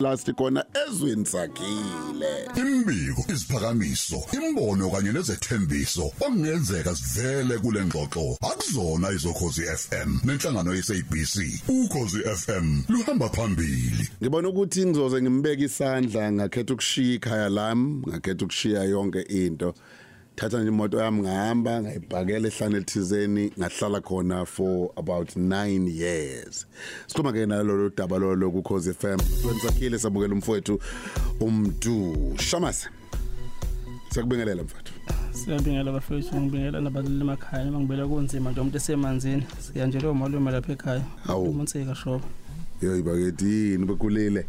last khona ezweni sakhile Imbiko, isiphakamiso, imbono kanye nezethembiso okungenzeka sivele kule ngxoxo akuzona izokhozi FM nenhlangano yeSABC. Ukhozi FM luhamba phambili. ngibona ukuthi ngizoze ngimbeke isandla ngakhetha ukushiya ikhaya lami ngakhetha ukushiya yonke into thatha nje imoto yami ngahamba ngayibhakela ehlane elithizeni ngahlala khona for about 9 years. Sikhuluma ke nalolu daba lolo ku Cause FM wenzakhile sabukela umfowethu umdu shamase Siyakubingelela mfowethu. Siyabingelela bafethu ngibingelela nabalimi emakhaya noma ngibela kunzima nje umuntu esemanzini. Siya nje lo malume lapha ekhaya. Hawu. umunsika shobo Yo ibakethi yini bekulile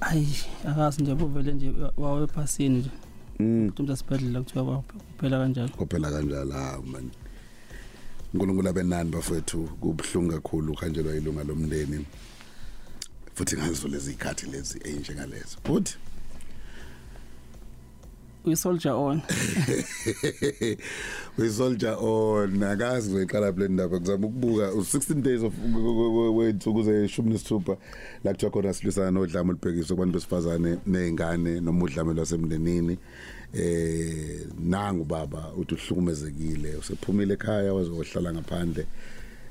ayi akazi nje buvele nje wawe ephasini nje. Mm umuntu asibhedlela kuthiwa kuphela kanjalo. Kophela kanjalo ha man. uNkulunkulu abenani bafethu kubhlungu kakhulu kanjelwa ilunga lomndeni. Futhi ngazo lezi ikhathi lezi enjengalezo futhi uyi soldier on. We soldier on. Akazi weqala plan ndaba? Kuzama ukubuka. U16 days of wethu kuze 16 la kuthiwa khona silisana nodlame olubhekiswe kubantu besifazane nezingane nomudlame lwasemndenini. Eh nangu baba uthi uhlukumezekile usephumile ekhaya wazohlala ngaphandle.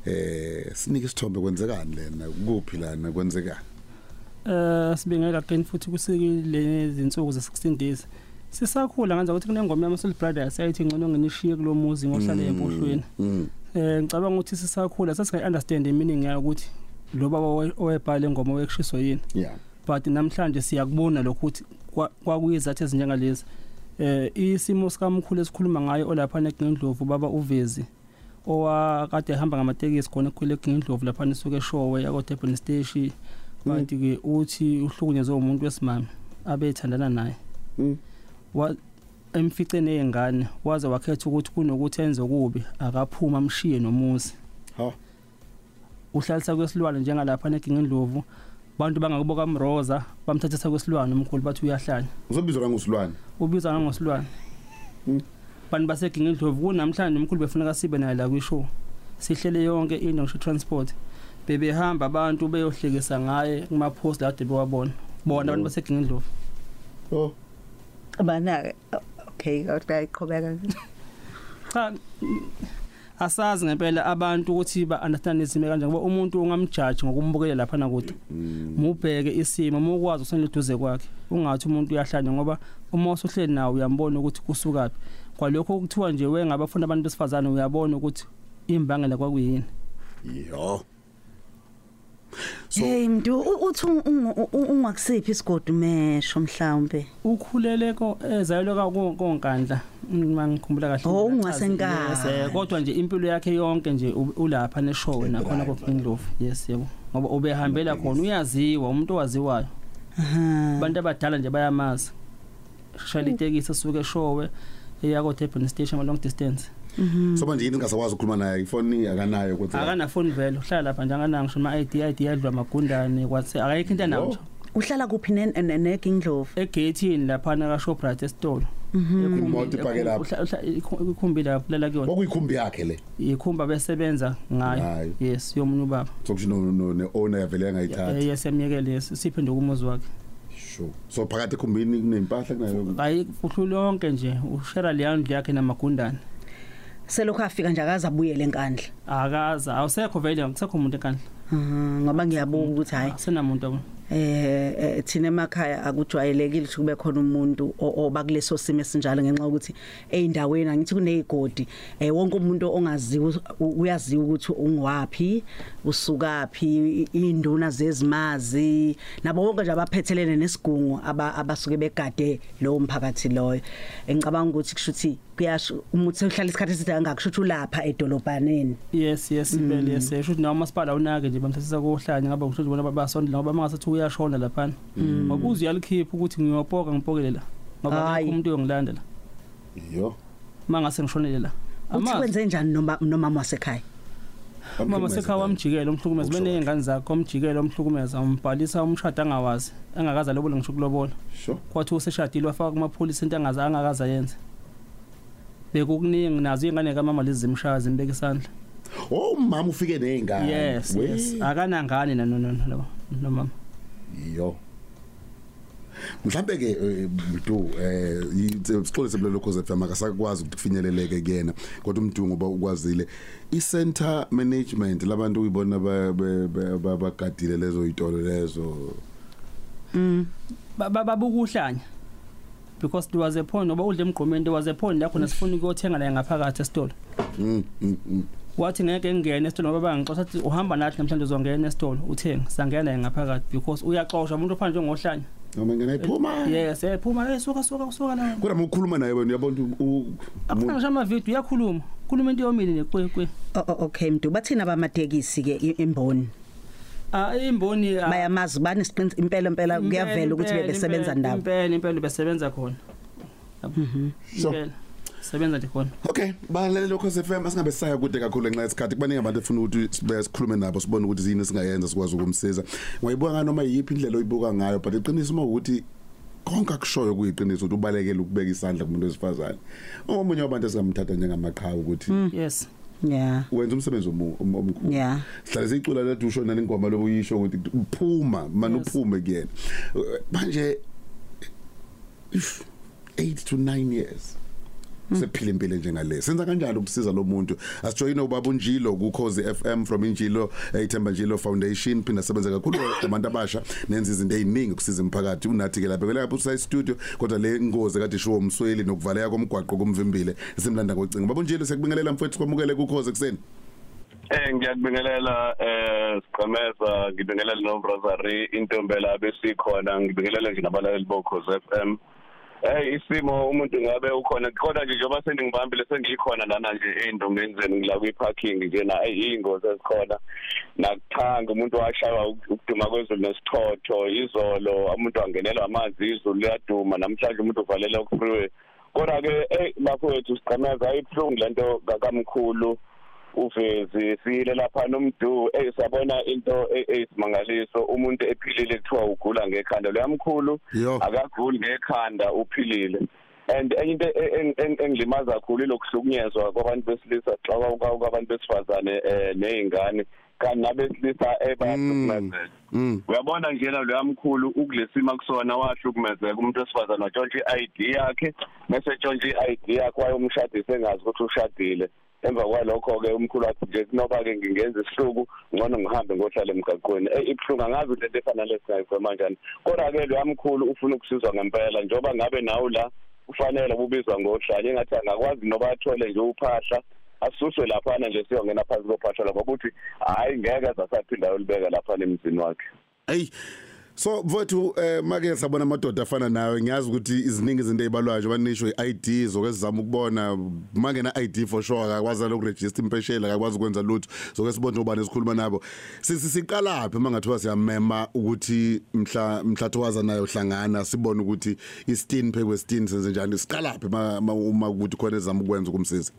Eh sinike isithombe kwenzekani lena? Kuphi lana? Kwenzekani? Eh sibingela again futhi kusikile izinsuku ze16 days. Sisakhula ngenza ukuthi kunengoma yama Soul Brothers ayithi ngcono nginishiye kulomuzi ngohlala empohlweni. mm. Eh ngicabanga ukuthi sisakhula sasinga understand meaning yayo ukuthi lo baba owebhala ingoma wekushiso yini. Yeah. But namhlanje siyakubona lokho ukuthi kwa- kwakuyizathu ezinjengalezi. Eh isimo sikamkhulu esikhuluma ngayo olapha eGindlovu baba uvezi owakade ehamba ngamatekisi khona ekhwele eGindlovu lapha nisuke eshowe yako Durban station. Kanti ke uthi uhlukunyezwe umuntu wesimami abethandana naye. Mm. wa emfice nezingane waze wakhetha ukuthi kunokuthi enze kubi akaphuma amshiye nomuzi. Ha. Uhlalisa kwesilwane njengalapha eGindlovu bantu bangakuboka mroza bamthathisa kwesilwane umkhulu bathi uyahlanya uzobizwa ngusilwane ubizwa ngosilwane Mm. bantu basegingindlovu kunamhlanje umkhulu befuneka sibe naye la kwishow. Sihlele yonke into ngisho transport bebehamba abantu beyohlekisa ngaye kuma post la kade bewabona. Bona abantu Oh. basegingindlovu oh. Bana okay kodwa iqhubeka cha mm, asazi ngempela abantu ukuthi ba understand izimo kanjani ngoba umuntu ungamjudge ngokumbukela lapha nakude mubheke isimo mukwazi usenduze kwakhe. Ungathi umuntu uyahlanya ngoba uma usuhleli nawe uyambona ukuthi kusukaphi kwalokho kuthiwa nje wengabafuna abantu besifazane uyabona ukuthi imbangela kwakuyini. Yo so hey mntu uthi un- un- un- ungakusiphi isigodi mesho mhlawumbe? Ukhulele ko ezayelwe ka konkandla. Mangikhumbula kahle Oh. Yes, eh, kodwa nje impilo yakhe yonke nje ulapha neshow nakhona koKingdlovu yes yebo. Ngoba ubehambela khona uyaziwa umuntu owaziwayo. Abantu abadala nje bayamazi. Shayela itekisi esuke eshowe eyako Durban station long distance. So manje yini ngingasakwazi ukukhuluma naye ifoni akanayo ukuthi akana phone vele uhlala lapha njengana ngisho ama ID ID yadlwa amagundane kwathe akayikho into nawo nje. Uhlala kuphi negindlovu egate lapha na Shoprite esitolo. Imoto ipake lapha. ikhumbi lapho lala kuyona. Okuyikhumbi yakhe le. Ikhumba besebenza ngayo. Ngayo. yes yomunye ubaba. Sokusho no no ne owner yavele ngayithatha Eh, yes emyekele yes siphenduka umuzi wakhe. Sure. So phakathi ekhumbini kunempahla kunayo hayi kuhlula lonke nje ushera leyandlu yakhe namagundane. Selokhu afika nje akaza abuyele enkandla. Akaza awusekho vele akusekho umuntu enkandla. Ngoba ngiyabuka ukuthi hayi. Asenamuntu abona eh eh, thina emakhaya akujwayelekile ukuthi kube khona umuntu oba kuleso simo esinjalo ngenxa yokuthi eindaweni angithi kunezigodi eh wonke umuntu ongaziwa uyaziwa ukuthi ungwapi usukapi induna zezimazi nabo bonke nje abaphethelene nesigungu aba- abasuke begade lo mphakathi loyo. Engicabanga ukuthi kushuthi kuyasho umuthi uhlala isikhathi eside angakushuthi ulapha edolobhaneni. Yes yes impela yes sho ukuthi nawo masipala unake nje bamthathisa kohlanya ngaba ngisho bona basondela ngoba mangasathi uyashona lapha ngoba uze uyalikhipha ukuthi ngiyopoka ngipokele la. Ngoba Hhayi. akekho umuntu uyongilandela yo. Mangase ngishonele la. Uthi amazi. kwenze njani noma nomama wasekhaya? Mama sekhaya wamjikela umhlukumeza bene ingane zakhe omjikela omhlukumeza umbhalisa umshado angawazi engakaza lobola ngisho kulobola sure. Kwathi useshadile wafaka kumapholisa into angaza angakaza yenze bekukuningi nazo ingane kamama lezi zimshaya zimbeka isandla. Oh umama ufike nezingane yes We. yes akanangane na no no no no mama. Yo. Mhlambe ke eh, mntu eh isixolise lo cause FM akasakwazi ukuthi kufinyeleleke kuyena kodwa umdungu uba ukwazile. I center management labantu uyibona ba- ba- ba- ba- bagadile lezo itolo lezo? Ba- ba- babukuhlanya. Because there was a point ngoba udle emgqomeni there was a point la khona sifuna ukuyothenga la ngaphakathi esitolo. Mm mm, mm. wathi ngeke ngene esitolo ngoba bangixoxa athi uhamba nathi namhlanje uzongena esitolo uthenga sangena naye ngaphakathi because uyaxoshwa umuntu ofana njengohlanya. Noma ngena iphuma yes ephuma hey suka suka suka la kodwa ukukhuluma naye wena uyabona ukuthi u- akufana ngisho amavidiyo uyakhuluma. Khuluma into yomile nekwekwe O- o- okay mntu. Bathina abamatekisi ke i- imboni. ah imboni ah, bayamazi bani isiqiniso impela impela kuyavela ukuthi impela, bebesebenza impela, ndawo impela impela besebenza khona. So- impela sebenza nje khona. Okay, balalele lokho FM asingabe saya kude kakhulu ngenxa yesikhathi. Kubaningi abantu efuna ukuthi sibe sikhulume nabo sibone ukuthi yini singayenza sikwazi ukumsiza. Ngoyibuka noma yiphi indlela oyibuka ngayo, but iqiniso uma ukuthi konke akushoyo kuyiqiniso ukuthi ubalekele ukubeka isandla kumuntu wesifazane. Omunye wabantu esingamthatha njengamaqhawe ukuthi yes. Yeah wenza umsebenzi omu- om- omkhulu. Yeah. Sihlale sicula lethu usho nani ingoma lobo yisho ukuthi uphuma, man Yes. uphume kuyena. Manje 8 to 9 years. Sephila impilo njengale senza kanjani ukusiza lo muntu? Asijoyine ubaba unjilo ku Khosi FM from Injilo eThemba Njilo Foundation. Phinda sebenza kakhulu abantu abasha. Nenza izinto eziningi ukusiza umphakathi. Unathi ke lapha lapha usay studio kodwa le ngozi kade shuwo umsweli nokuvaleka komgwaqo kumvimbile simlanda ngocingo. Baba unjilo sekubingelela mfowethu kwamukele ku Khosi kuseni Eh ngiyakubingelela eh siqhameza ngibingelela no Rosary intombela besikhona ngibingelela nje nabalaleli bokhoze FM Eh isimo umuntu ngabe ukhona kodwa nje njengoba sengibambile sengikhona lana nje eindombeni zeni ngila kwi parking nje na ingozi ezikhona. Nakuthanga umuntu washaywa ukuduma kwezulu nesithotho izolo umuntu wangenelwa amanzi izulu liyaduma namhlanje umuntu uvalela ku freeway kodwa ke eh bafowethu siqhameza ayibhlungu lento kakamkhulu uvezi siyile lapha nomdu eyisabona into e- eyisimangaliso. Umuntu ephilile kuthiwa ugula ngekhanda. Luyamkhulu Yo. akaguli ngekhanda uphilile. And enye into e- eng- eng- engilimaza kakhulu lokuhlukunyezwa kwabantu besilisa xa kwa- kwabantu besifazane eh nezingane kanti nabesilisa ebahlukumezeka. Mm uyabona njena lo yamkhulu ukulesima kusona wahlukumezeka. Umuntu wesifazane watshontsha i-ID yakhe bese tshontsha i-ID yakhe wayomshadisa engazi ukuthi ushadile. Emva kwalokho ke umkhulu wathi nje noba ke ngingenza isihluku ngcono ngihambe ngohlala emgaqweni. Eh ibhlungu angazi ukuthi lento efana lesingayigwema kanjani. Kodwa ke lo yamkhulu ufuna ukusizwa ngempela njengoba ngabe nawo la ufanele ubizwa ngohlanye engathi angakwazi noba athole nje uphahla asuswe laphana nje siyongena phansi kophahla ngoba uthi hayi ngeke azasaphinda ayolibeka laphana emzini wakhe. Ey So mfowethu eh make sabona amadoda afana nawe ngiyazi ukuthi iziningi izinto ezibalwayo banisho iID zokwezama ukubona. Make na ID for sure akakwazi lokuregister impeshela akakwazi ukwenza lutho. Zokwesibona ubani esikhuluma nabo. Sisi siqala phi mangathiwa siyamema ukuthi mhla mhlathowaza nayo hlangana sibone ukuthi i16 phe kwe16 senze njani? Siqala phi ma- ma- uma ukuthi khona ezama ukwenza ukumsiza?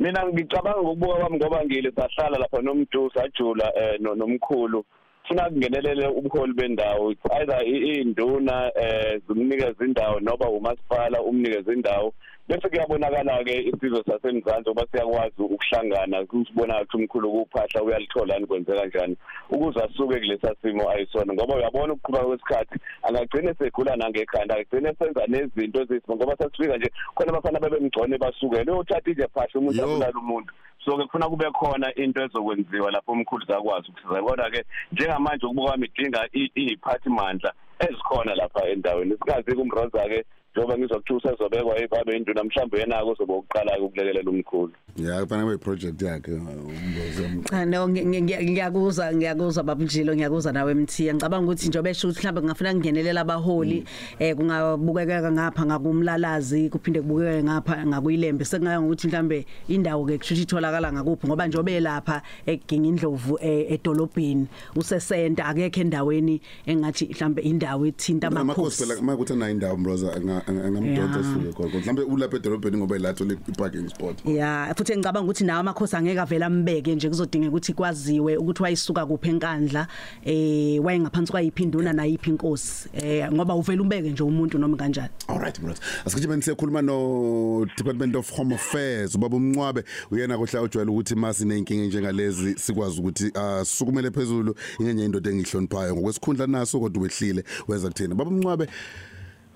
Mina ngicabanga ngokubuka kwami ngoba ngile sahlala lapha nomdu sajula eh no- nomkhulu. Funa kungenelele ubuholi bendawo either i- induna eh zimnikeza indawo noba umasipala umnikeza indawo. Bese kuyabonakala ke isizwe sasemzansi ngoba siyakwazi ukuhlangana kusibona ukuthi umkhulu kuphahla uyalithola yani kwenzeka kanjani ukuze asuke kulesa simo ayisona. Ngoba uyabona ukuqhubeka kwesikhathi angagcina segula nangekhanda agcine senza nezinto ezisimo ngoba sasifika nje khona abafana bebemgcone basukele uyothatha nje phahla umuntu Yo. abulala umuntu. So ke kufuna kube khona into ezokwenziwa lapho umkhulu zakwazi ukusiza. Kodwa ke njengamanje ukubuka kwami idinga i- iy'phathimandla ezikhona lapha endaweni. Sikazi kumroza ke njengoba ngizokuthiwa usezobekwa ibabe induna mhlawumbe yena-ke uzobe ukuqala-ke ukulekelela umkhulu. Yeah kufanele kube project yakhe umbozo Cha no ngi- ngi- ngi- ngiyakuzwa ngiyakuzwa babujilo ngiyakuzwa nawe MT ngicabanga ukuthi njobe esho ukuthi mhlawumbe kungafuna kungenelela abaholi eh kungabukeka ngapha ngakumlalazi kuphinde kubukeke ngapha ngakuyilembe sekungaya ngokuthi mhlawumbe indawo ke kushuthi itholakala ngakuphi ngoba njobe lapha eginga indlovu eh, edolobheni usesenta akekho endaweni engathi mhlawumbe indawo ethinta amakhosi. amakhosi phela uma kuthi anayo indawo mbroza angamdonsa Yeah. suke khona. Mhlawumbe ulapha edolobheni ngoba ilatho le parking spot. Ya futhi futhi ngicabanga ukuthi nawo amakhosi angeke avela ambeke nje kuzodingeka ukuthi kwaziwe ukuthi wayisuka kuphi enkandla eh wayengaphansi kwayiphinduna nayiphi inkosi eh ngoba uvela umbeke nje umuntu noma kanjani. All right bros asikho bese sikhuluma no Department of Home Affairs ubaba umncwabe uyena kohla ujwayele ukuthi masi nenkinga njengalezi sikwazi ukuthi asukumele phezulu ingenye indoda engihloniphayo ngokwesikhundla naso kodwa wehlile wenza kuthina. Baba umncwabe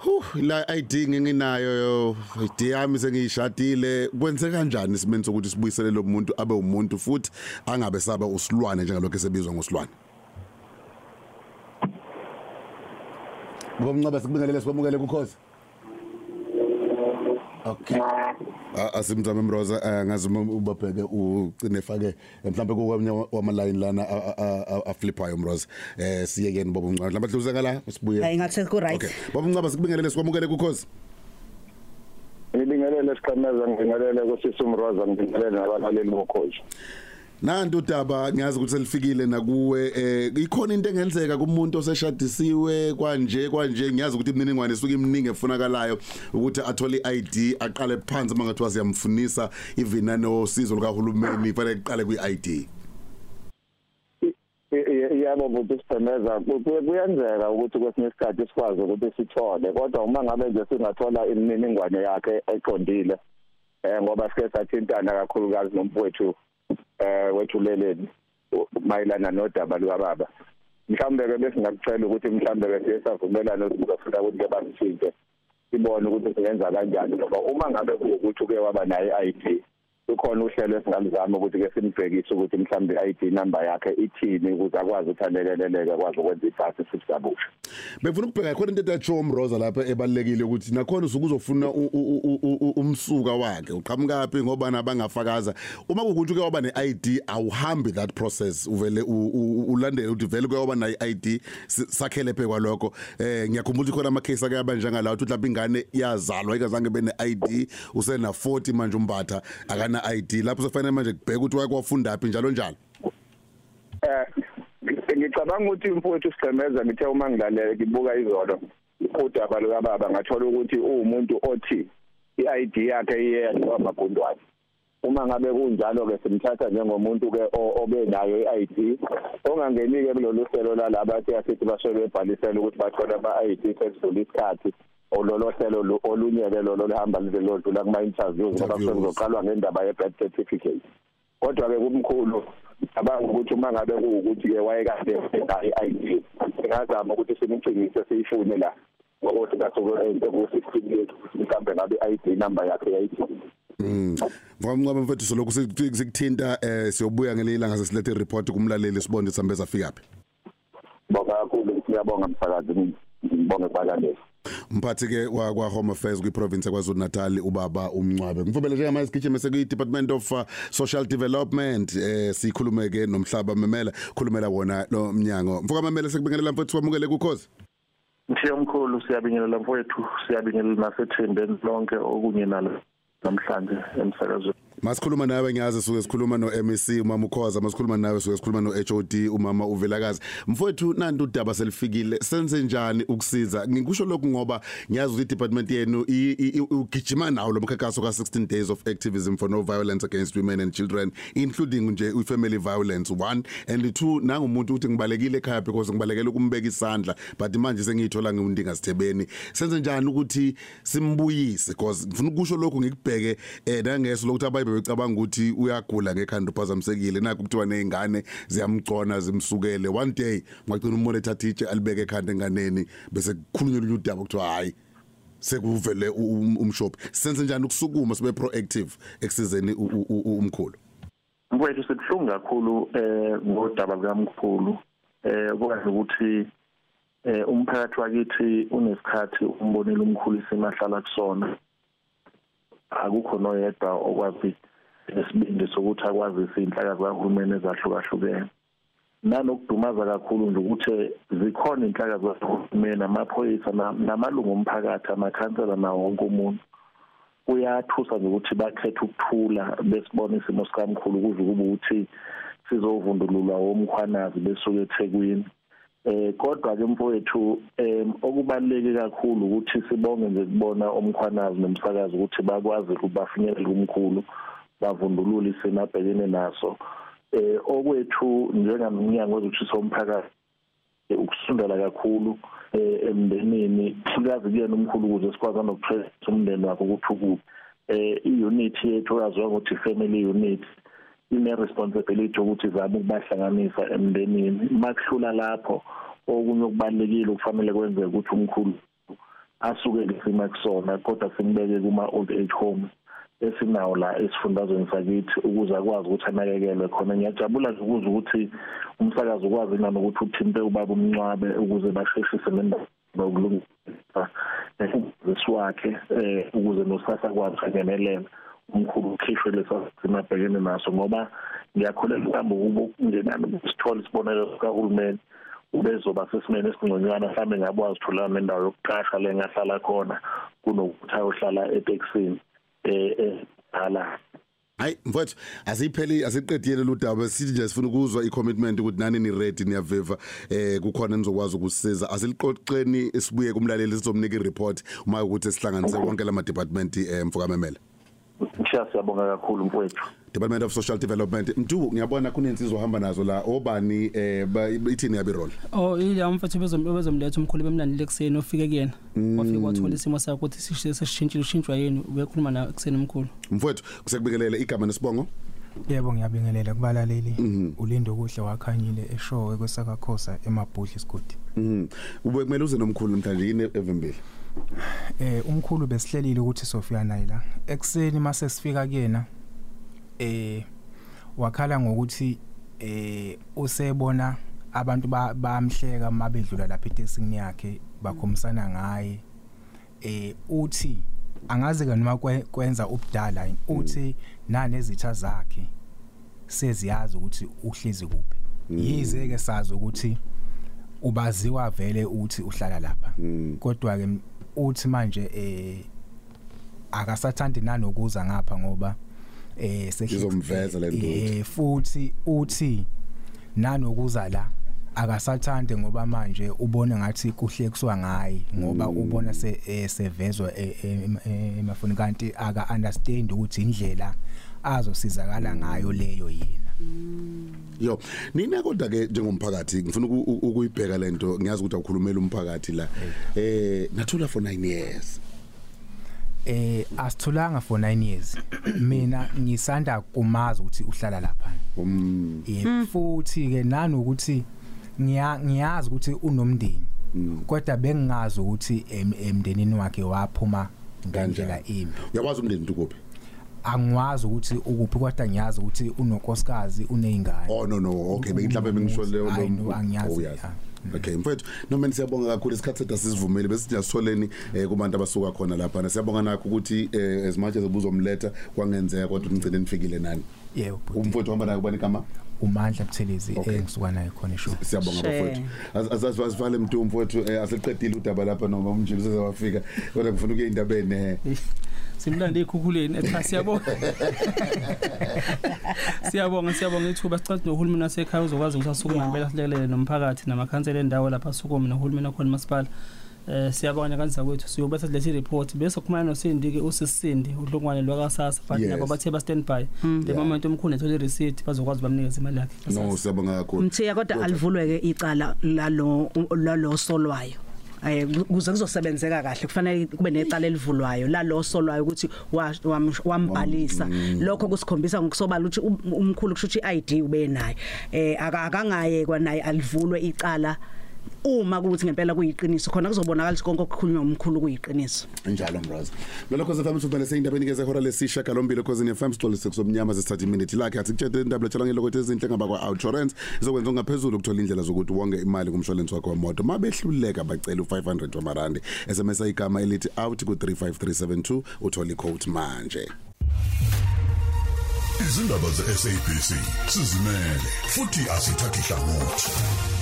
Hu la ID nginginayo ID yami sengiyishadile. Kwenze kanjani isimeni sokuthi sibuyisele lo muntu abe umuntu futhi angabe saba usilwane njengalokho esebizwa ngosilwane? Ngoba mncabe sikubingelele sikwamukele kukhosi Okay. Asimzame Mroza ngazi ubabheke ucine fake mhlambe kokwamnya wama line lana aflipayo Mroza. Eh siyekeni baba uncane labadluza ngala sibuye. Hayi ngathi ku right Okay. Baba uncaba sikubingelele sikwamukele kukhosi ngibingelele siqhameza ngibingelele kusisi umroza ngibingelele nabalaleli bokhozi Nanti udaba ngiyazi ukuthi selifikile nakuwe eh ikhona into engenzeka kumuntu oseshadisiwe kwanje kwanje. Ngiyazi ukuthi imininingwane isuke iminingi efunakalayo ukuthi athole iID aqale phansi mangathi wasiyamfunisa ivina nosizo lukahulumeni fanele iqale kwiID yabo buthi siphemeza kuyenzeka ukuthi kwesinye isikhathi sikwazi ukuthi sithole kodwa uma ngabe nje singathola imininingwane yakhe eqondile eh ngoba sike sathintana kakhulukazi nomfowethu eh wethuleleni mayelana nodaba lukababa. Mhlawumbe ke bese ngakucela ukuthi mhlawumbe ke siyavumelana ukuzofuna ukuthi ke basithinte sibone ukuthi singenza kanjani ngoba uma ngabe kuwukuthi uke waba naye ID ukhona uhlelo esingaluzama ukuthi ke simbhekise ukuthi mhlawumbe i-ID number yakhe ithini ukuze akwazi ukuthi alekeleleke akwazi ukwenza iphasi futhi kabusha. Befuna ukubheka khona into ethi Mroza lapha ebalekile ukuthi nakhona usuke uzofuna umsuka wakhe. Uqhamukapi ngoba nabangafakaza uma kukuthi ke waba ne-ID awuhambi that process. Uvele ulandele ukuthi vele kuyoba na i-ID sakhele phe kwalokho. Eh ngiyakhumbula ukuthi khona ama case ake yaba njengala ukuthi mhlawumbe ingane iyazalwa ikazange bene ID usena 40 manje umbatha akana ID lapho sofanele manje kubheka ukuthi wakwafunda phi njalo njalo. Eh ngicabanga ukuthi umfowethu sigcemeza ngithe uma ngilalela ngibuka izolo udaba lukababa ngathola ukuthi uwumuntu othi i-ID yakhe iyedwa amagundwane uma ngabe kunjalo ke simthatha njengomuntu ke obe nayo i-ID ongangeni ke kulolu hlelo lalaba athi asithi bashebe bebhalisela ukuthi bathole ama-ID sesidlula isikhathi. Ololo hlelo olunye ke lolo lihamba lize lodlula kuma interviews ngoba kuzoqalwa ngendaba ye birth certificate kodwa ke kumkhulu abanga ukuthi uma ngabe kuwukuthi ke wayekade enayo i-ID ngazama ukuthi simcingise siyifune la ngokuthi kasuke into ku-16 years mhlawumbe ngabe i-ID number yakhe yayithi Mm. Ngomncaba mfethu soloko sikuthinta eh siyobuya ngelilanga sesilethe report kumlaleli sibone sambeza fika phi. Bonga kakhulu siyabonga msakazi ngibonge balaleli. Mphathi ke wa kwa Home Affairs kwi province kwaZulu Natal ubaba umncwabe. Ngivubele nje manje sigijime sekuyi Department of uh, Social Development eh sikhulume ke nomhlaba memela khulumela wona lo mnyango. Mfoka memela sekubingelela mfethu kwamukele kukhozi. Mthiyomkhulu siyabingelela mfowethu siyabingelela nasethembeni lonke okunye nalo namhlanje emsakazweni Masikhuluma nawe ngiyazi suke sikhuluma no MEC umama ukhoza masikhuluma nawe suke sikhuluma no HOD umama uvelakazi. Mfowethu nanti udaba selifikile senze njani ukusiza? Ngikusho lokhu ngoba ngiyazi ukuthi department yenu ugijima nawo lo mkhankaso ka 16 days of activism for no violence against women and children including nje family violence one. And two nangumuntu uthi ngibalekile ekhaya because ngibalekele ukumbeka isandla but manje sengiyithola ngundinga sithebeni. Senze njani ukuthi simbuyise? Because ngifuna ukusho lokhu ngikubheke eh nangeso lokuthi abayibe becabanga ukuthi uyagula ngekhanda uphazamisekile nakho kuthiwa nezingane ziyamgcona zimsukele. One day ngacina umbone ethatha itshe alibeke ekhanda enganeni bese kukhulunywa udaba kuthiwa hayi sekuvele umshophi. Senze njani ukusukuma sibe proactive ekusizeni umkhulu? Mfowethu sibuhlungu kakhulu eh ngodaba lukamkhulu. Eh kwazi ukuthi eh umphakathi wakithi unesikhathi umbonile umkhulu isimahlala kusona. Akukho noyedwa okwazi isibindi sokuthi akwazise inhlaka zahulumeni ezahlukahlukene. Nanokudumaza kakhulu nje ukuthi zikhona inhlaka zahulumeni amaphoyisa namalungu omphakathi amakhansela nawo wonke umuntu. Kuyathusa nje ukuthi bakhethe ukuthula besibona isimo sikamkhulu kuze kube ukuthi sizovundululwa womkhwanazi besuke eThekwini. Eh kodwa ke mfowethu okubaleke kakhulu ukuthi sibonge nje kubona omkhwanazi nomsakazi ukuthi bakwazi ukuthi bafinyelele umkhulu bavundulula isimo abhekene naso. Eh okwethu njengamnyango wezokushisa umphakathi eh, ukusundela kakhulu eh emndenini sikazi kuyena umkhulu ukuze sikwazi nokutrace umndeni wakhe ukuthi ukuphi. Eh i-unit yethu yaziwa ngokuthi family unit ine responsibility ukuthi izame ukubahlanganisa emndenini makuhlula lapho okunye okubalekile ukufanele kwenzeke ukuthi umkhulu asuke ngesimo kusona kodwa simbeke kuma old age homes esinawo la esifundazweni sakithi ukuze akwazi ukuthi anakekelwe khona. Ngiyajabula nje ukuze ukuthi umsakazo ukwazi nami ukuthi uthinte ubaba umncwabe ukuze basheshise nendawo nokulungisa esiwakhe eh ukuze nosasa kwazi angenelela umkhulu ukhishwe lesasimo abhekene naso ngoba ngiyakholela mhlawumbe ukuba kungenani sithole isibonelo sikahulumeni ubezoba sesimene esingconywana mhlawumbe ngabe wazithola nendawo yokuqasha le ngahlala khona kunokuthi ayohlala eTexini eh ala hayi mfowethu asipheli asiqedile ludaba sithi nje sifuna ukuzwa i-commitment ukuthi nani ni ready niyaviva eh kukhona nizokwazi ukusiza asiliqoqeni sibuye kumlaleli sizomnika i-report uma ukuthi sihlanganise wonke lama department eh mfoka memela Ngisha siyabonga kakhulu mfowethu. Department of Social Development. Mntu ngiyabona kunensizwa ohamba nazo la. Obani eh ba- ithini yabi role? Oh ile umfethu bezom bezomletha umkhulu bemlandi lekuseni ofike kuyena. Wafika wathola isimo sakhe ukuthi sishiye seshintshile ushintshwa yini ubekhuluma na kuseni umkhulu. Mfowethu kusekubikelele igama nesibongo? Yebo ngiyabingelela kubalaleli. Ulindo kuhle wakhanyile eshowe kwesakakhosa emabhudli isigodi. mhm ube kumele uze nomkhulu namhlanje yini evimbile? Eh umkhulu besihlelile ukuthi sofika naye la. Ekseni mase sifika kuyena eh wakhala ngokuthi eh usebona abantu ba- bamhleka mabedlula lapha etesini yakhe bakhomisana ngaye. Eh uthi angazi ke noma kwe- kwenza ubudala uthi nanezitha zakhe seziyazi ukuthi uhlezi kuphi. Yize ke sazi ukuthi ubaziwa vele ukuthi uhlala lapha. Kodwa ke uthi manje eh akasathandi nanokuza ngapha ngoba eh sehlezi- Izomveza le ndoda. eh futhi uthi nanokuza la akasathande ngoba manje ubone ngathi kuhlekiswa ngaye ngoba ubona se eh, sevezwa eh, em- emafoni. Kanti aka understand ukuthi indlela azosizakala ngayo leyo yena yo nina kodwa ke njengomphakathi ngifuna ukuyibheka lento ngiyazi ukuthi awukhulumela umphakathi la. Eh nathula for 9 years. Eh asithulanga for 9 years. Mina ngisanda kumazi ukuthi uhlala lapha. Um eh futhi ke nanokuthi ngiya ngiyazi ukuthi unomndeni. Kodwa bengingazi ukuthi em- emndenini wakhe waphuma ngandlela imbi. Uyawazi umndeni ukuphi? Angiwazi ukuthi ukuphi kodwa ngiyazi ukuthi unonkosikazi unezingane oh no no okay bengihlaphe bengisho leyo Hayi, no, angiyazi, Oh, uyazi. ya. Okay mfethu noma siyabonga kakhulu isikhathi sethu asisivumeli bese siyasitholeni eh, kubantu abasuka khona lapha. Siyabonga nakho ukuthi eh, as much as ubuzomletha kwangenzeka kodwa ungcine nifikile nani? Yebo bhuti. umfowethu hamba naye kubani igama? Umandla buthelezi Okay. engisuka naye khona esho siyabonga Shame. bafowethu. Asasivale mntu mfowethu eh, asiqedile udaba lapha noma umjulu sezawafika. Kodwa ngifuna ukuye indabeni eh. Simlanda ekhukhuleni echa siyabonga. Siyabonga siyabonga ithuba. Sicathi nohulumeni wasekhaya uzokwazi ukuthi asukume ngempela silekelele nomphakathi namakhansela endawo lapha asukume nohulumeni wakhona masipala eh siyabonga kanisa kwethu siyobe sesilethe report. Bese kukhuluma noSindi ke usisindi udlungwane lwakasasa but Yes. nabo bathe ba stand by the Yeah. moment umkhulu ethola receipt bazokwazi bamnikeza imali yakhe. No siyabonga kakhulu. Mthiya kodwa alivulwe ke icala lalo lalo solwayo eh kuze kuzosebenzeka kahle. Kufanele kube necala elivulwayo lalo solwayo ukuthi wa- wam- wambhalisa. Lokho kusikhombisa ngokusobala ukuthi um- umkhulu kusho ukuthi iID ube naye. Eh aka- akangayekwa naye alivulwe icala uma kuthi ngempela kuyiqiniso khona kuzobonakala ukuthi konke okukhulunywa umkhulu kuyiqiniso. Njalo mraza lokho sefam sibhele seyindabeni ke zehora lesisha kalombili cause ne FM stole sekusomnyama sesithatha iminute lakhe. Athi kutshete indaba lethola ngelokho ezinhle ngaba kwa insurance izokwenza ungaphezulu ukuthola indlela zokuthi wonge imali kumshwalensi wakho wemoto. Mabehluleka bacela u500 wamarandi. SMS igama elithi out ku 35372 uthola iquote manje. Izindaba ze-SABC sizimele futhi asithathi hlangothi.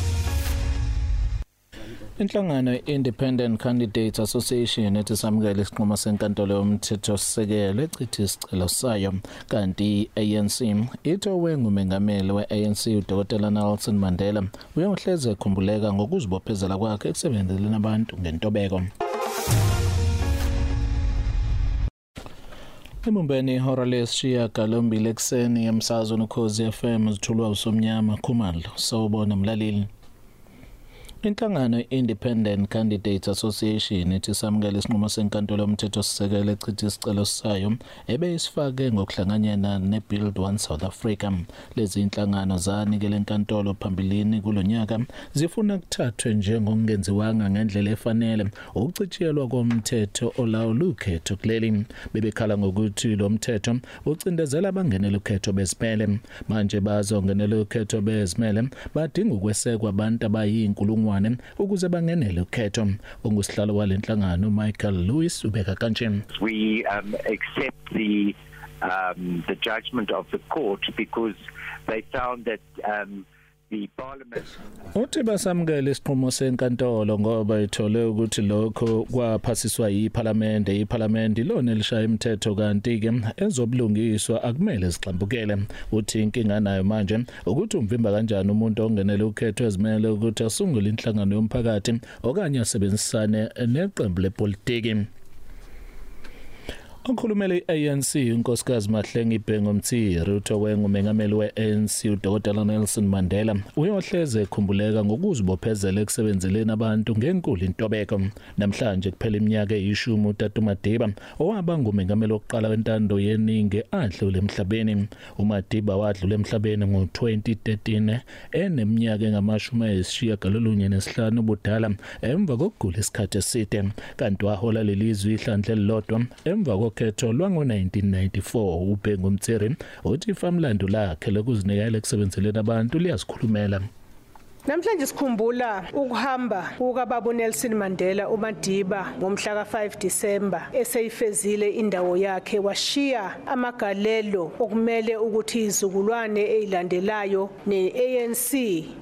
Inhlangano Independent Candidates Association ethi samukele isinqumo senkantolo yomthetho sisekelo ecithi isicelo sayo kanti ANC ithowe ngumengameli we-ANC uDkt Nelson Mandela uyangihleze ekhumbuleka ngokuzibophezela kwakhe ekusebenzeleni abantu ngentobeko. Emumbeni ihora lesishiya galombili ekseni emsazweni ukhozi FM zithulwa usomnyama Khumalo sawubona mlaleli. Inhlangano Independent Candidates Association ethi samukela isinqumo senkantolo yomthetho sisekele echitha isicelo sayo ebe isifake ngokuhlanganyela neBuild One South Africa. Lezi inhlangano zanikele enkantolo phambilini kulonyaka zifuna kuthathwe njengokungenziwanga ngendlela efanele. Ukucitshiyelwa komthetho olawula ukhetho kuleli bebekhala ngokuthi lo mthetho ucindezela abangenela ukhetho bezimele. Manje bazongenela ukhetho bezimele badinga ukwesekwa abantu abayinkulungwane inkulungwane ukuze bangenele ukhetho. Ongusihlalo walenhlangano Michael Lewis ubeka kanje. We um, accept the um, the judgment of the court because they found that um, the parliament uthi basamukela isiqhumo senkantolo ngoba ithole ukuthi lokho kwaphasiswa yiphalamende iphalamende lona elishaya imithetho. Kanti ke ezobulungiswa akumele sixambukele uthi inkinga nayo manje ukuthi umvimba kanjani umuntu ongenele ukhetho ezimele ukuthi asungule inhlangano yomphakathi okanye asebenzisane neqembu lepolitiki. Okhulumele iANC unkosikazi Mahlengi Bhengu Mthiri uthowe ngumengameli weANC uDr Nelson Mandela uyohleze ekhumbuleka ngokuzibophezela ekusebenzeleni abantu ngenkulu intobeko. Namhlanje kuphela iminyaka eyishumi uTatu Madiba owaba ngumengameli wokuqala wentando yeningi adlule emhlabeni. uMadiba wadlula emhlabeni ngo2013 eneminyaka engamashumi ayishiyagalolunye nesihlanu ubudala emva kokugula isikhathi eside. Kanti wahola lelizwe ihlandle lilodwa emva kokhetho lwango1994 uBhengu Mtsiri uthi famlando lakhe lokuzinikela ekusebenzeleni abantu liyazikhulumela. Namhlanje sikhumbula ukuhamba kukaBaba Nelson Mandela uMadiba ngomhla ka5 Disemba eseyifezile indawo yakhe washiya amagalelo okumele ukuthi izukulwane ezilandelayo neANC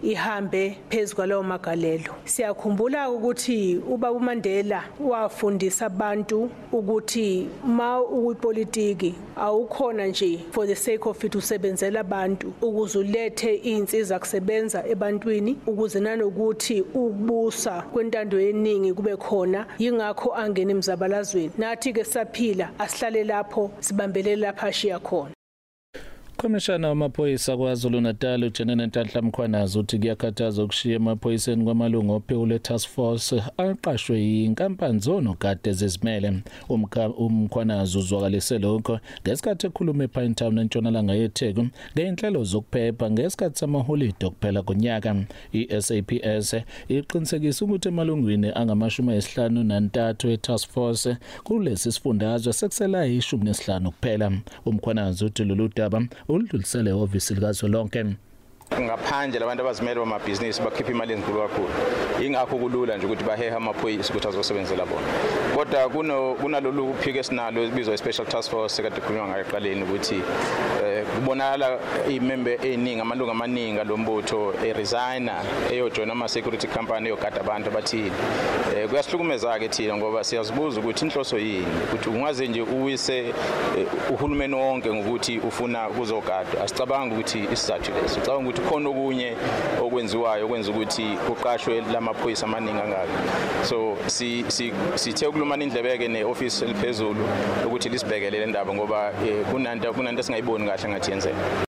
ihambe phezulu kwalawo magalelo. Siyakhumbula ukuthi uBaba uMandela wafundisa abantu ukuthi ma ukupolitiki awukhona nje for the sake of it usebenzela abantu ukuze ulethe izinsiza kusebenza ebantwini ukuze nanokuthi ukubusa kwentando yeningi kube khona yingakho angena emzabalazweni. Nathi ke saphila asihlale lapho sibambelele lapha ashiya khona. Komishana wamaphoyisa kwaZulu Natal uJenene Nhlanhla Mkhwanazi uthi kuyakhathaza ukushiya emaphoyiseni kwamalungu ophewule task force aqashwe yinkampani zonogade zezimele. Umkhwanazi uzwakalise lokho. Ngesikhathi ekhuluma ePine Town entshonalanga yeTheku ngeenhlelo zokuphepha ngesikhathi samaholide okuphela konyaka iSAPS iqinisekisa ukuthi emalungwini angamashumi ayisihlanu nantathu etask force kulesi sifundazwe sekusela ishumi nesihlanu kuphela. Umkhwanazi uthi lolu daba uludlulisele ehhovisi likazwelonke. Ngaphandle labantu abazimele bamabhizinisi bakhipha imali enkulu kakhulu. Ingakho kulula nje ukuthi bahehe amaphoyisa ukuthi azosebenzela bona. Kodwa kunalolu phiko esinalo ebizwa special task force kade kukhulunywa ngayo eqaleni ukuthi kubonakala imembe eziningi amalungu amaningi lombutho eresigna eyojoina ama security company eyogada abantu abathile. Kuyasihlukumeza ke thina ngoba siyazibuza ukuthi inhloso yini ukuthi ungaze nje uwise uhulumeni wonke ngokuthi ufuna kuzogadwa. Asicabanga ukuthi isizathu leso. Cabanga ukuthi khona okunye okwenziwayo okwenza ukuthi kuqashwe lamaphoyisa amaningi angaka. So si sithe ukulumana indlebeke neoffice eliphezulu ukuthi lisibhekelele indaba ngoba kunanto kunanto singayiboni kahle ngathi yenzeka.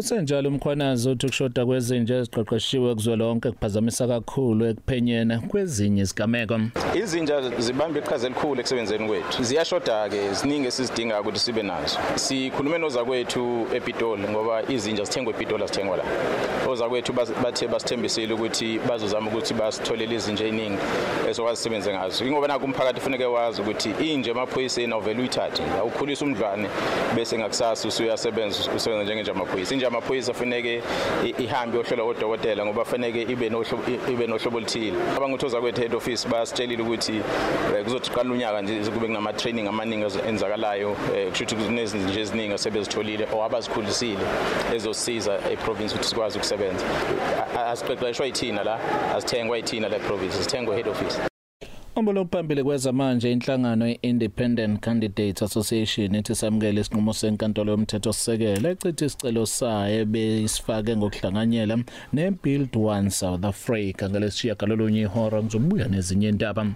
Kusenjalo umkhwanazi uthi kushoda kwezinje eziqeqeshiwe kuzwelonke kuphazamisa kakhulu ekuphenyena kwezinye izigameko. Izinja zibamba iqhaza elikhulu ekusebenzeni kwethu. Ziyashoda ke ziningi esizidinga ukuthi sibe nazo. Sikhulume noza kwethu ePitoli ngoba izinja zithengwa ePitoli azithengwa la. Oza kwethu bathe basithembisile ukuthi bazozama ukuthi basitholele izinja eziningi esokwazi sisebenze ngazo. Ingoba naku umphakathi ufuneke wazi ukuthi inje emaphoyiseni awuvela uyithathe. Awukhulisa umdlwane bese ngakusasa usuyasebenza usebenza njengenje amaphoyisa. Inje amaphoyisa faneke ihambe yohlola odokotela ngoba faneke ibe nohlobo ibe nohlobo oluthile. Abanguthoza kwethu head office basitshelile ukuthi kuzothi qala unyaka nje kube kunama training amaningi enzakalayo kusho ukuthi kunezinje eziningi asebezitholile or abazikhulisile ezosiza eprovince ukuthi sikwazi ukusebenza. Asiqeqeshwa yithina la asithengwa yithina la province sithengwa head office. Ombolo phambili kwezamanje inhlangano yeIndependent Candidates Association ethi samukele isinqumo senkantolo yomthetho sisekele echitha isicelo sayo besifake ngokuhlanganyela neBuild One South Africa ngalesishiya galolunye ihora. Ngizobuya nezinye indaba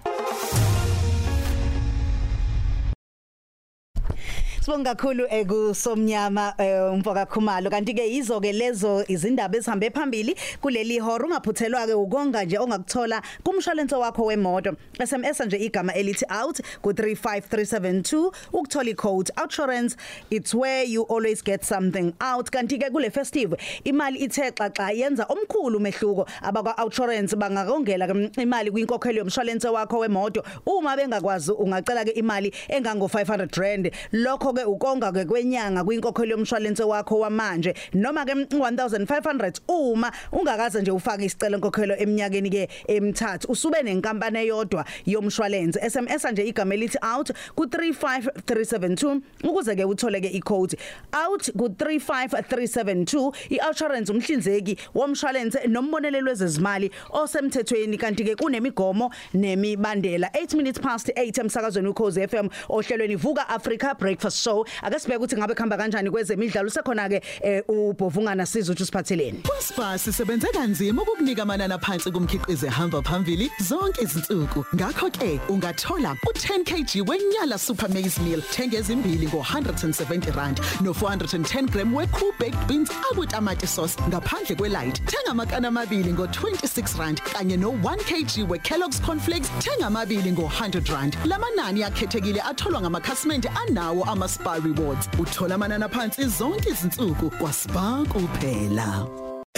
Sibonga kakhulu ekusomnyama eh, umfoka Khumalo. Kanti ke yizo ke lezo izindaba ezihambe phambili kuleli hora. Ungaphuthelwa ke ukonga nje ongakuthola kumshwalense wakho wemoto. SMS nje igama elithi out ku 35372 ukuthola icode outsurance. It's where you always get something out. Kanti ke kule festive imali ithe xaxa yenza omkhulu umehluko. Abakwa outsurance bangakongela ke imali kwinkokhelo yomshwalense wakho wemoto. Uma bengakwazi ungacela ke imali engango 500 rand. Lokho ke ukonga ke kwenyanga kwinkokhelo yomshwalense wakho wamanje. Noma ke 1500 uma ungakaze nje ufake isicelo enkokhelo eminyakeni ke emithathu usube nenkampani eyodwa yomshwalense. SMS nje igama elithi out ku 35372 ukuze ke uthole ke icode. Out ku 35372 iinsurance umhlinzeki womshwalense nombonelelo wezezimali osemthethweni kanti ke kunemigomo nemibandela. 8 minutes past 8 emsakazweni ukhozi FM ohlelweni vuka Africa breakfast show ake sibheke ukuthi ngabe khamba kanjani kwezemidlalo sekhona ke eh, ubhovungana sizwe ukuthi siphatheleni Uspar sisebenze kanzima ukukunika amanani phansi kumkhiqizo ehamba phambili zonke izinsuku. Ngakho ke ungathola u10 kg wenyala super maize meal thenga ezimbili ngo170 rand no 410 gram wecool baked beans akutamati sauce ngaphandle kwelight. Thenga amakana amabili ngo26 rand kanye no1 kg weKellogg's cornflakes thenga amabili ngo100 rand. Lamanani akhethekile atholwa ngamakhasimende anawo ama-Spar rewards. Uthola amanani phansi zonke izinsuku kwaSpar kuphela.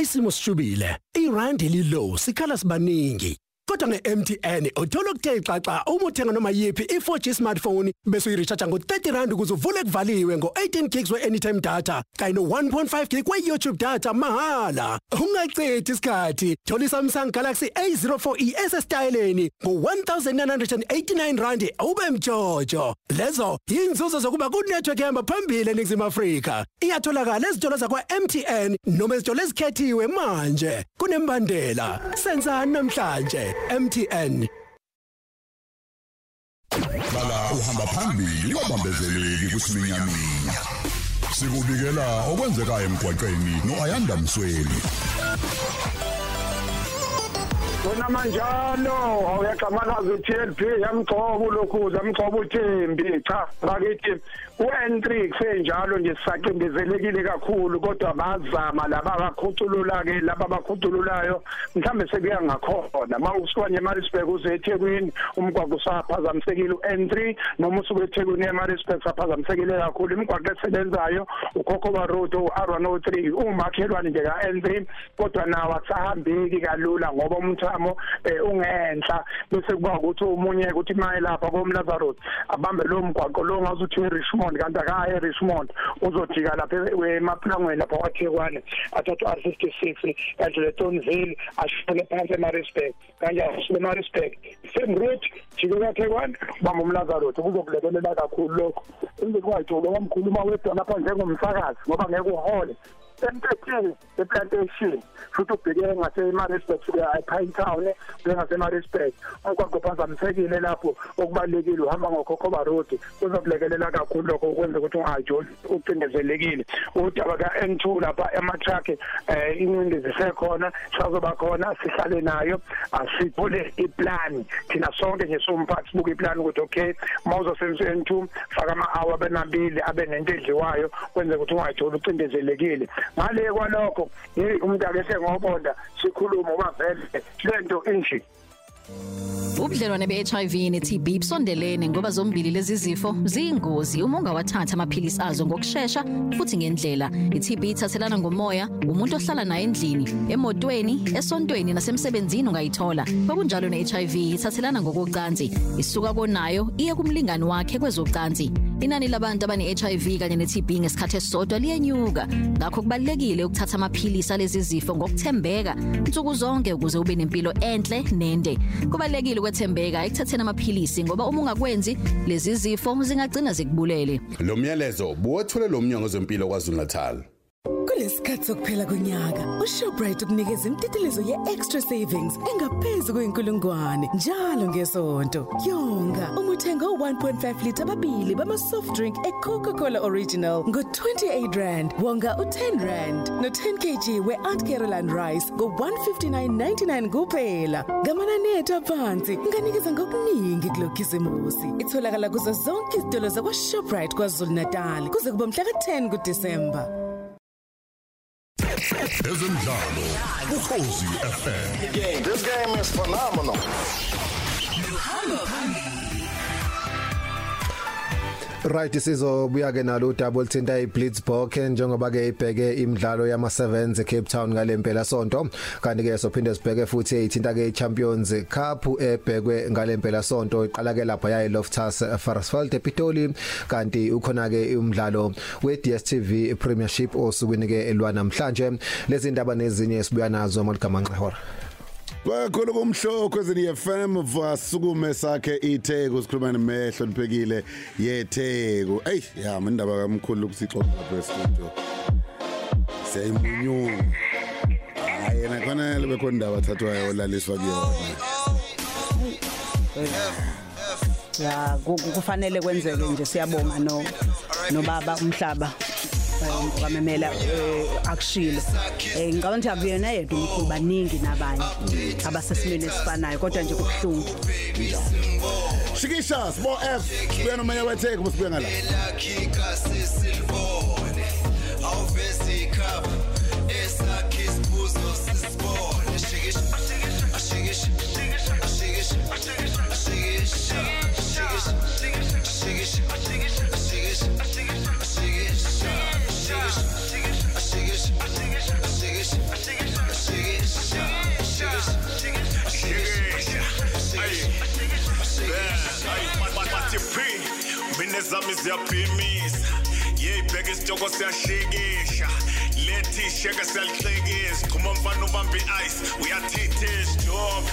Isimo sishubile. IRand lilow sikhala sibaningi. Kodwa ngeMTN uthola ukuthe xaxa uma uthenga noma yipi i4G smartphone bese uyirecharge ngo30 rand ukuze uvule kuvaliwe ngo18 gigs weanytime data kanye no1.5 gig weYouTube data mahala. Ungacethi isikhathi. Thola iSamsung Galaxy A04e esesitayeleni ngo1989 rand ube mjojo. Lezo inzuzo zokuba kunetwork ehamba phambili eNingizimu Afrika. Iyatholakala ezitolo zakwa MTN noma ezitolo ezikhethiwe manje. Kunembandela. Senzani namhlanje? MTN Bala uhamba phambili kwabambezeleki kusiminyaminya. Sikubikela okwenzekayo emgwaqeni noAyanda Msweni. Wena manjalo awuyaxamanaza uTLP yamgcoba ulokhuza yamgcoba uThembi cha bakithi u-N3 kusenjalo nje sisacindezelekile kakhulu kodwa bazama laba abakhuculula ke laba abakhucululayo mhlambe sekuya ngakhona. Mawusuka nje eMaritzburg uze eThekwini umgwaqo usaphazamisekile u-N3 noma usuka eThekwini eMaritzburg saphazamisekile kakhulu. Imigwaqo esebenzayo uKhokoba Road u-R103 umakhelwane nje ka-N3 kodwa nawo akusahambeki kalula ngoba umthamo eh, ungenhla bese kuba ukuthi umunye ukuthi maye lapha komlaza road abambe lo mgwaqo lo ngazuthi eRichmond kanti akaye eRichmond uzojika lapha emaplangweni lapha kwaThekwane athatha R56 adlule Tonville ashone phansi eMaritzburg kanjani eMaritzburg same route jike kwaThekwane bamba umlaza road kuzokulekelela kakhulu lokho into kwayithola kwamkhuluma wedwa lapha njengomsakazi ngoba ngeke uhole. Emthethweni eplantation futhi ubheke ngaseMaritzburg suka ePine Town ngaseMaritzburg umgwaqo phazamisekile lapho okubalekile uhamba ngoKhokoba Road kuzokulekelela kakhulu lokho ukwenza ukuthi ungajoli ucindezelekile. Udaba ka-N2 lapha ama-truck eh incindi zisekhona sazoba khona sihlale nayo. Asiphule iplan. Thina sonke nje somphathi sibuka iplan ukuthi okay mawuzosebenzisa N2 faka ama-hour abenabili abe nento edliwayo kwenza ukuthi ungajoli ucindezelekile. Ngale kwalokho hey umuntu akese ngobonda sikhuluma uba vele lento inje. Ubudlelwane be-HIV ne-TB busondelene ngoba zombili lezi zifo ziyingozi uma ungawathatha amaphilisi azo ngokusheshsha futhi ngendlela. I-TB ithathelana ngomoya, umuntu ohlala naye endlini, emotweni, esontweni nasemsebenzini ungayithola. Ngokunjalo ne-HIV ithathelana ngokocansi, isuka konayo iye kumlingani wakhe kwezocansi. Inani labantu abane-HIV kanye ne-TB ngesikhathi esisodwa liyenyuka. Ngakho kubalekile ukuthatha amaphilisi alezi zifo ngokuthembeka nsuku zonke ukuze ube nempilo enhle nende. Kubalekile ukwethembeka ekuthatheni amaphilisi ngoba uma ungakwenzi lezi zifo zingagcina zikubulele. Lo myalezo buwethule lo mnyango wezempilo kwaZulu Natal. Kulesikhathi sokuphela konyaka, uShoprite ukunikeza imtitilizo ye-extra savings engaphezulu kwenkulungwane njalo ngesonto. Yonga, uma uthenga u1.5 liter babili bama soft drink eCoca-Cola Original ngo28 rand, wonga u10 rand no10 kg weAunt Caroline rice ngo159.99 kuphela. Ngamanani ethu aphansi, nganikeza ngokuningi kulokhisimusi. Itholakala kuzo zonke izitolo zakwaShoprite kwaZulu Natal kuze kuba mhla ka10 kuDisemba. Ezemidlalo ukhozi FM. This game is phenomenal. Right sizobuya ke nalo double thinta iBlitzbok njengoba ke ibheke imidlalo yama 7s eCape Town ngalempela sonto. Kanti ke sophinde sibheke futhi ithinta ke iChampions Cup ebhekwe ngalempela sonto. Iqala ke lapha yayi Loftus Versfeld ePitoli. Kanti ukhona ke umdlalo we DStv Premiership osukwini ke elwa namhlanje. Lezi ndaba nezinye sibuya nazo maligama nqehora Bakhulu kumhloko ezini FM vasukume sakhe itheko sikhuluma nemehlo liphekile yetheko. Ey ya indaba kamkhulu ukusixoxa lapha studio. Siyayimunyu. Hayi na khona lebekho indaba thathwayo olaliswa kuyona. ya ku- kufanele kwenzeke nje siyabonga no nobaba umhlaba ngamemela akushilo eh ngicabanga ukuthi akuyena yedwa umkhulu baningi nabanye abasesimeni esifanayo kodwa nje kubuhlungu Shikisha Sbo F sibuya nomanya wetheko musibuya ngala. Elakhika sisilibone awuvezi ikhaba esakhe isibuzo sisibone shikisha ashikisha ashikisha ashikisha ashikisha ashikisha mina zami ziyaphimisa yeyibheka isitoko siyashikisha lethi sheke siyalihlekisa chuma mfana ubambe ice uyathithisha job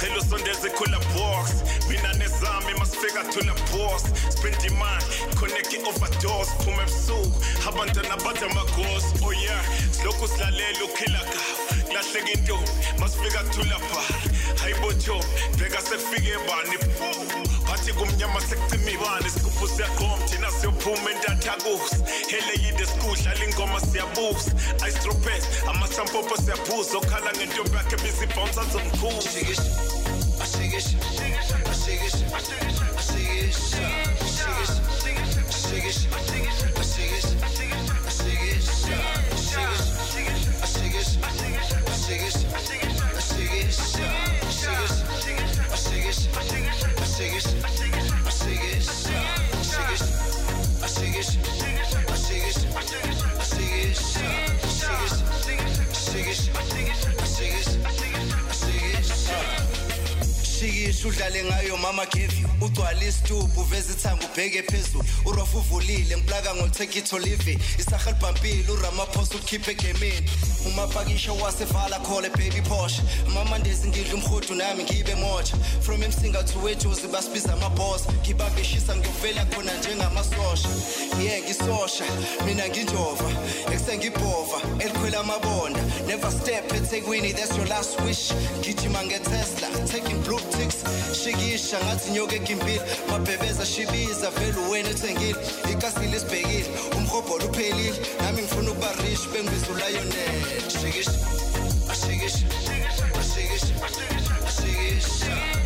cela usondeze khula box mina nezami masifika thula boss spend imali connect i-overdose phuma ebusuku abantwana bathi amagosi oh yeah silokhu silalela ukhila gafu kulahleka intombi masifika thula bhara hayibotsho bheka sekufike bani bathi kumnyama sekucima ibani isigubhu siyaqoma thina siyophuma entathakusa hele yide sikudlala ingoma siyabusa istropes amasampopo siyaphuza okhala ngentombi yakhe bizibhonsa zomkhulu shikisha udlale ngayo mama give you. Ugcwala isitubhu uveza ithanga ubheke phezulu. Urofu uvulile ngiplaka ngoltake it. Olive isaha libhampile uramaphosa ukhiphe egemini umapakisha wasevala khole baby porsche. Mama ndezi ngidla umhudu nami ngibe moja. From emsinga to wejozi basibiza amaboss. Ngibambeshisa ngiyovela khona njengamasosha. Ye ngisosha mina nginjova ekusengibhova elikhwela amabonda. Never step ethekwini that's your last wish. Gijima ngetesla taking blue ticks. Shikisha ngathi nyoke egimbili mabhebeza shibiza vele wena ethengile. Ikasile isibhekile umhobholo uphelile nami ngifuna ukuba rich bengibiza ulayonel shikisha ashikisha ashikisha ashikisha ashikisha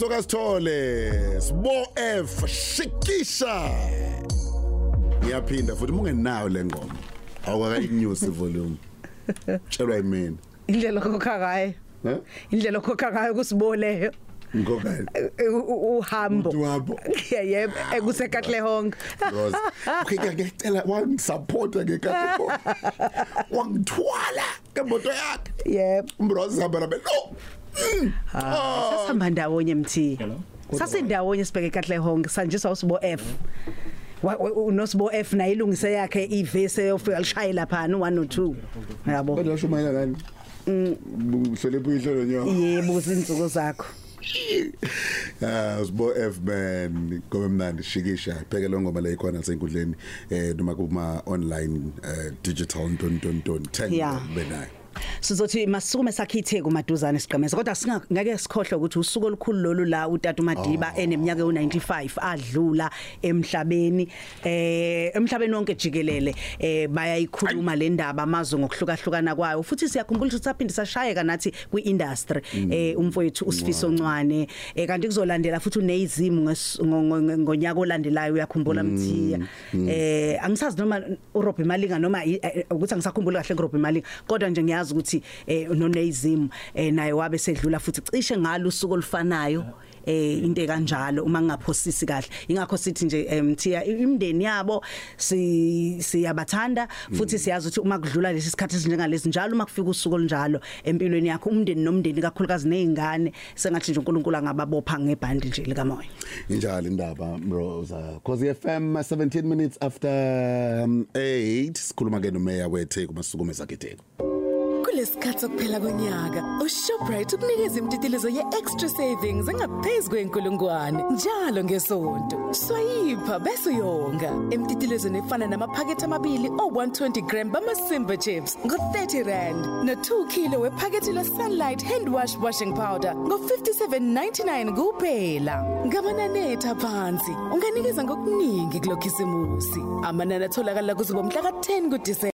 Sibonakaliso kasithole Sbo F Shikisha. Ngiyaphinda futhi mungenayo le ngoma. Awakayinyusi volume. Tshelwa yimina. Indlela kokha kaye Eh? indlela okhokha ngayo kusiboleyo ngokani uhambo uhambo yebo ekusekhatlehong Rose okay ngiyacela wangisupporta ngekhathi wangithwala ngemoto yakhe. Yebo umbrozi hamba nabe no! Ah, sasihamba ndawonye mthi sasindawonye sibheke ekatlehong sanjiswa usibo F. Wa- wa- unosibo F naye ilungise yakhe ivese yofika lishaya lapha no 1 no 2 yabo kodwa shumayela kani uhlele buyihlelo nyo? Yebo izinsuku zakho. Ah usibo F man. Ngoba mnandi shikisha. Phekela ngoma la ikhona senkundleni eh noma kuma online eh, digital ntontonton 10 Yeah. benayo sizothi masisukume sakhithe kumaduzane siqemeza kodwa singake sikhohle ukuthi usuku olukhulu lolu la utata uMadiba eneminyaka yo95 adlula emhlabeni eh emhlabeni wonke jikelele eh bayayikhuluma le ndaba amazwe ngokuhlukahlukana kwayo. Futhi siyakhumbula ukuthi saphinde sashayeka nathi kwiindustry eh umfowethu usifiso ncwane. Eh kanti kuzolandela futhi ngo- ngonyaka olandelayo uyakhumbula mthiya. Eh angisazi noma uRobbie Malinga noma eh, ukuthi angisakhumbuli kahle uRobbie Malinga kodwa nje ngiyazi ukuthi eh noNezimu eh naye wabe sedlula futhi cishe ngalo usuku olufanayo eh into kanjalo uma ngingaphosisi kahle. Ingakho sithi nje eh, mthiya imndeni yabo si siyabathanda futhi siyazi ukuthi uma kudlula lesi sikhathi esinjengalesi njalo uma kufika usuku olunjalo empilweni yakho umndeni nomndeni kakhulukazi nezingane sengathi nje uNkulunkulu angababopha ngebhandi nje likamoya. Injalo indaba Rosa. Cause FM 17 minutes after um, 8 sikhuluma ke nomeya wethe kumasukume saketheko kulesikhathi sokuphela konyaka uShoprite ukunikeza imtitilizo ye-extra savings engaphezulu kwenkulungwane njalo ngesonto. Swayipha bese uyonga. Imtitilizo nefana namaphakethe amabili o120 gram bama-simba chips ngo-30 rand no2 kilo wephakethe le-sunlight hand wash washing powder ngo-57.99 kuphela. Ngamanani aphansi unganikeza ngokuningi kulo khisimusi amanani atholakala kuzibo mhla ka-10 kudisemba.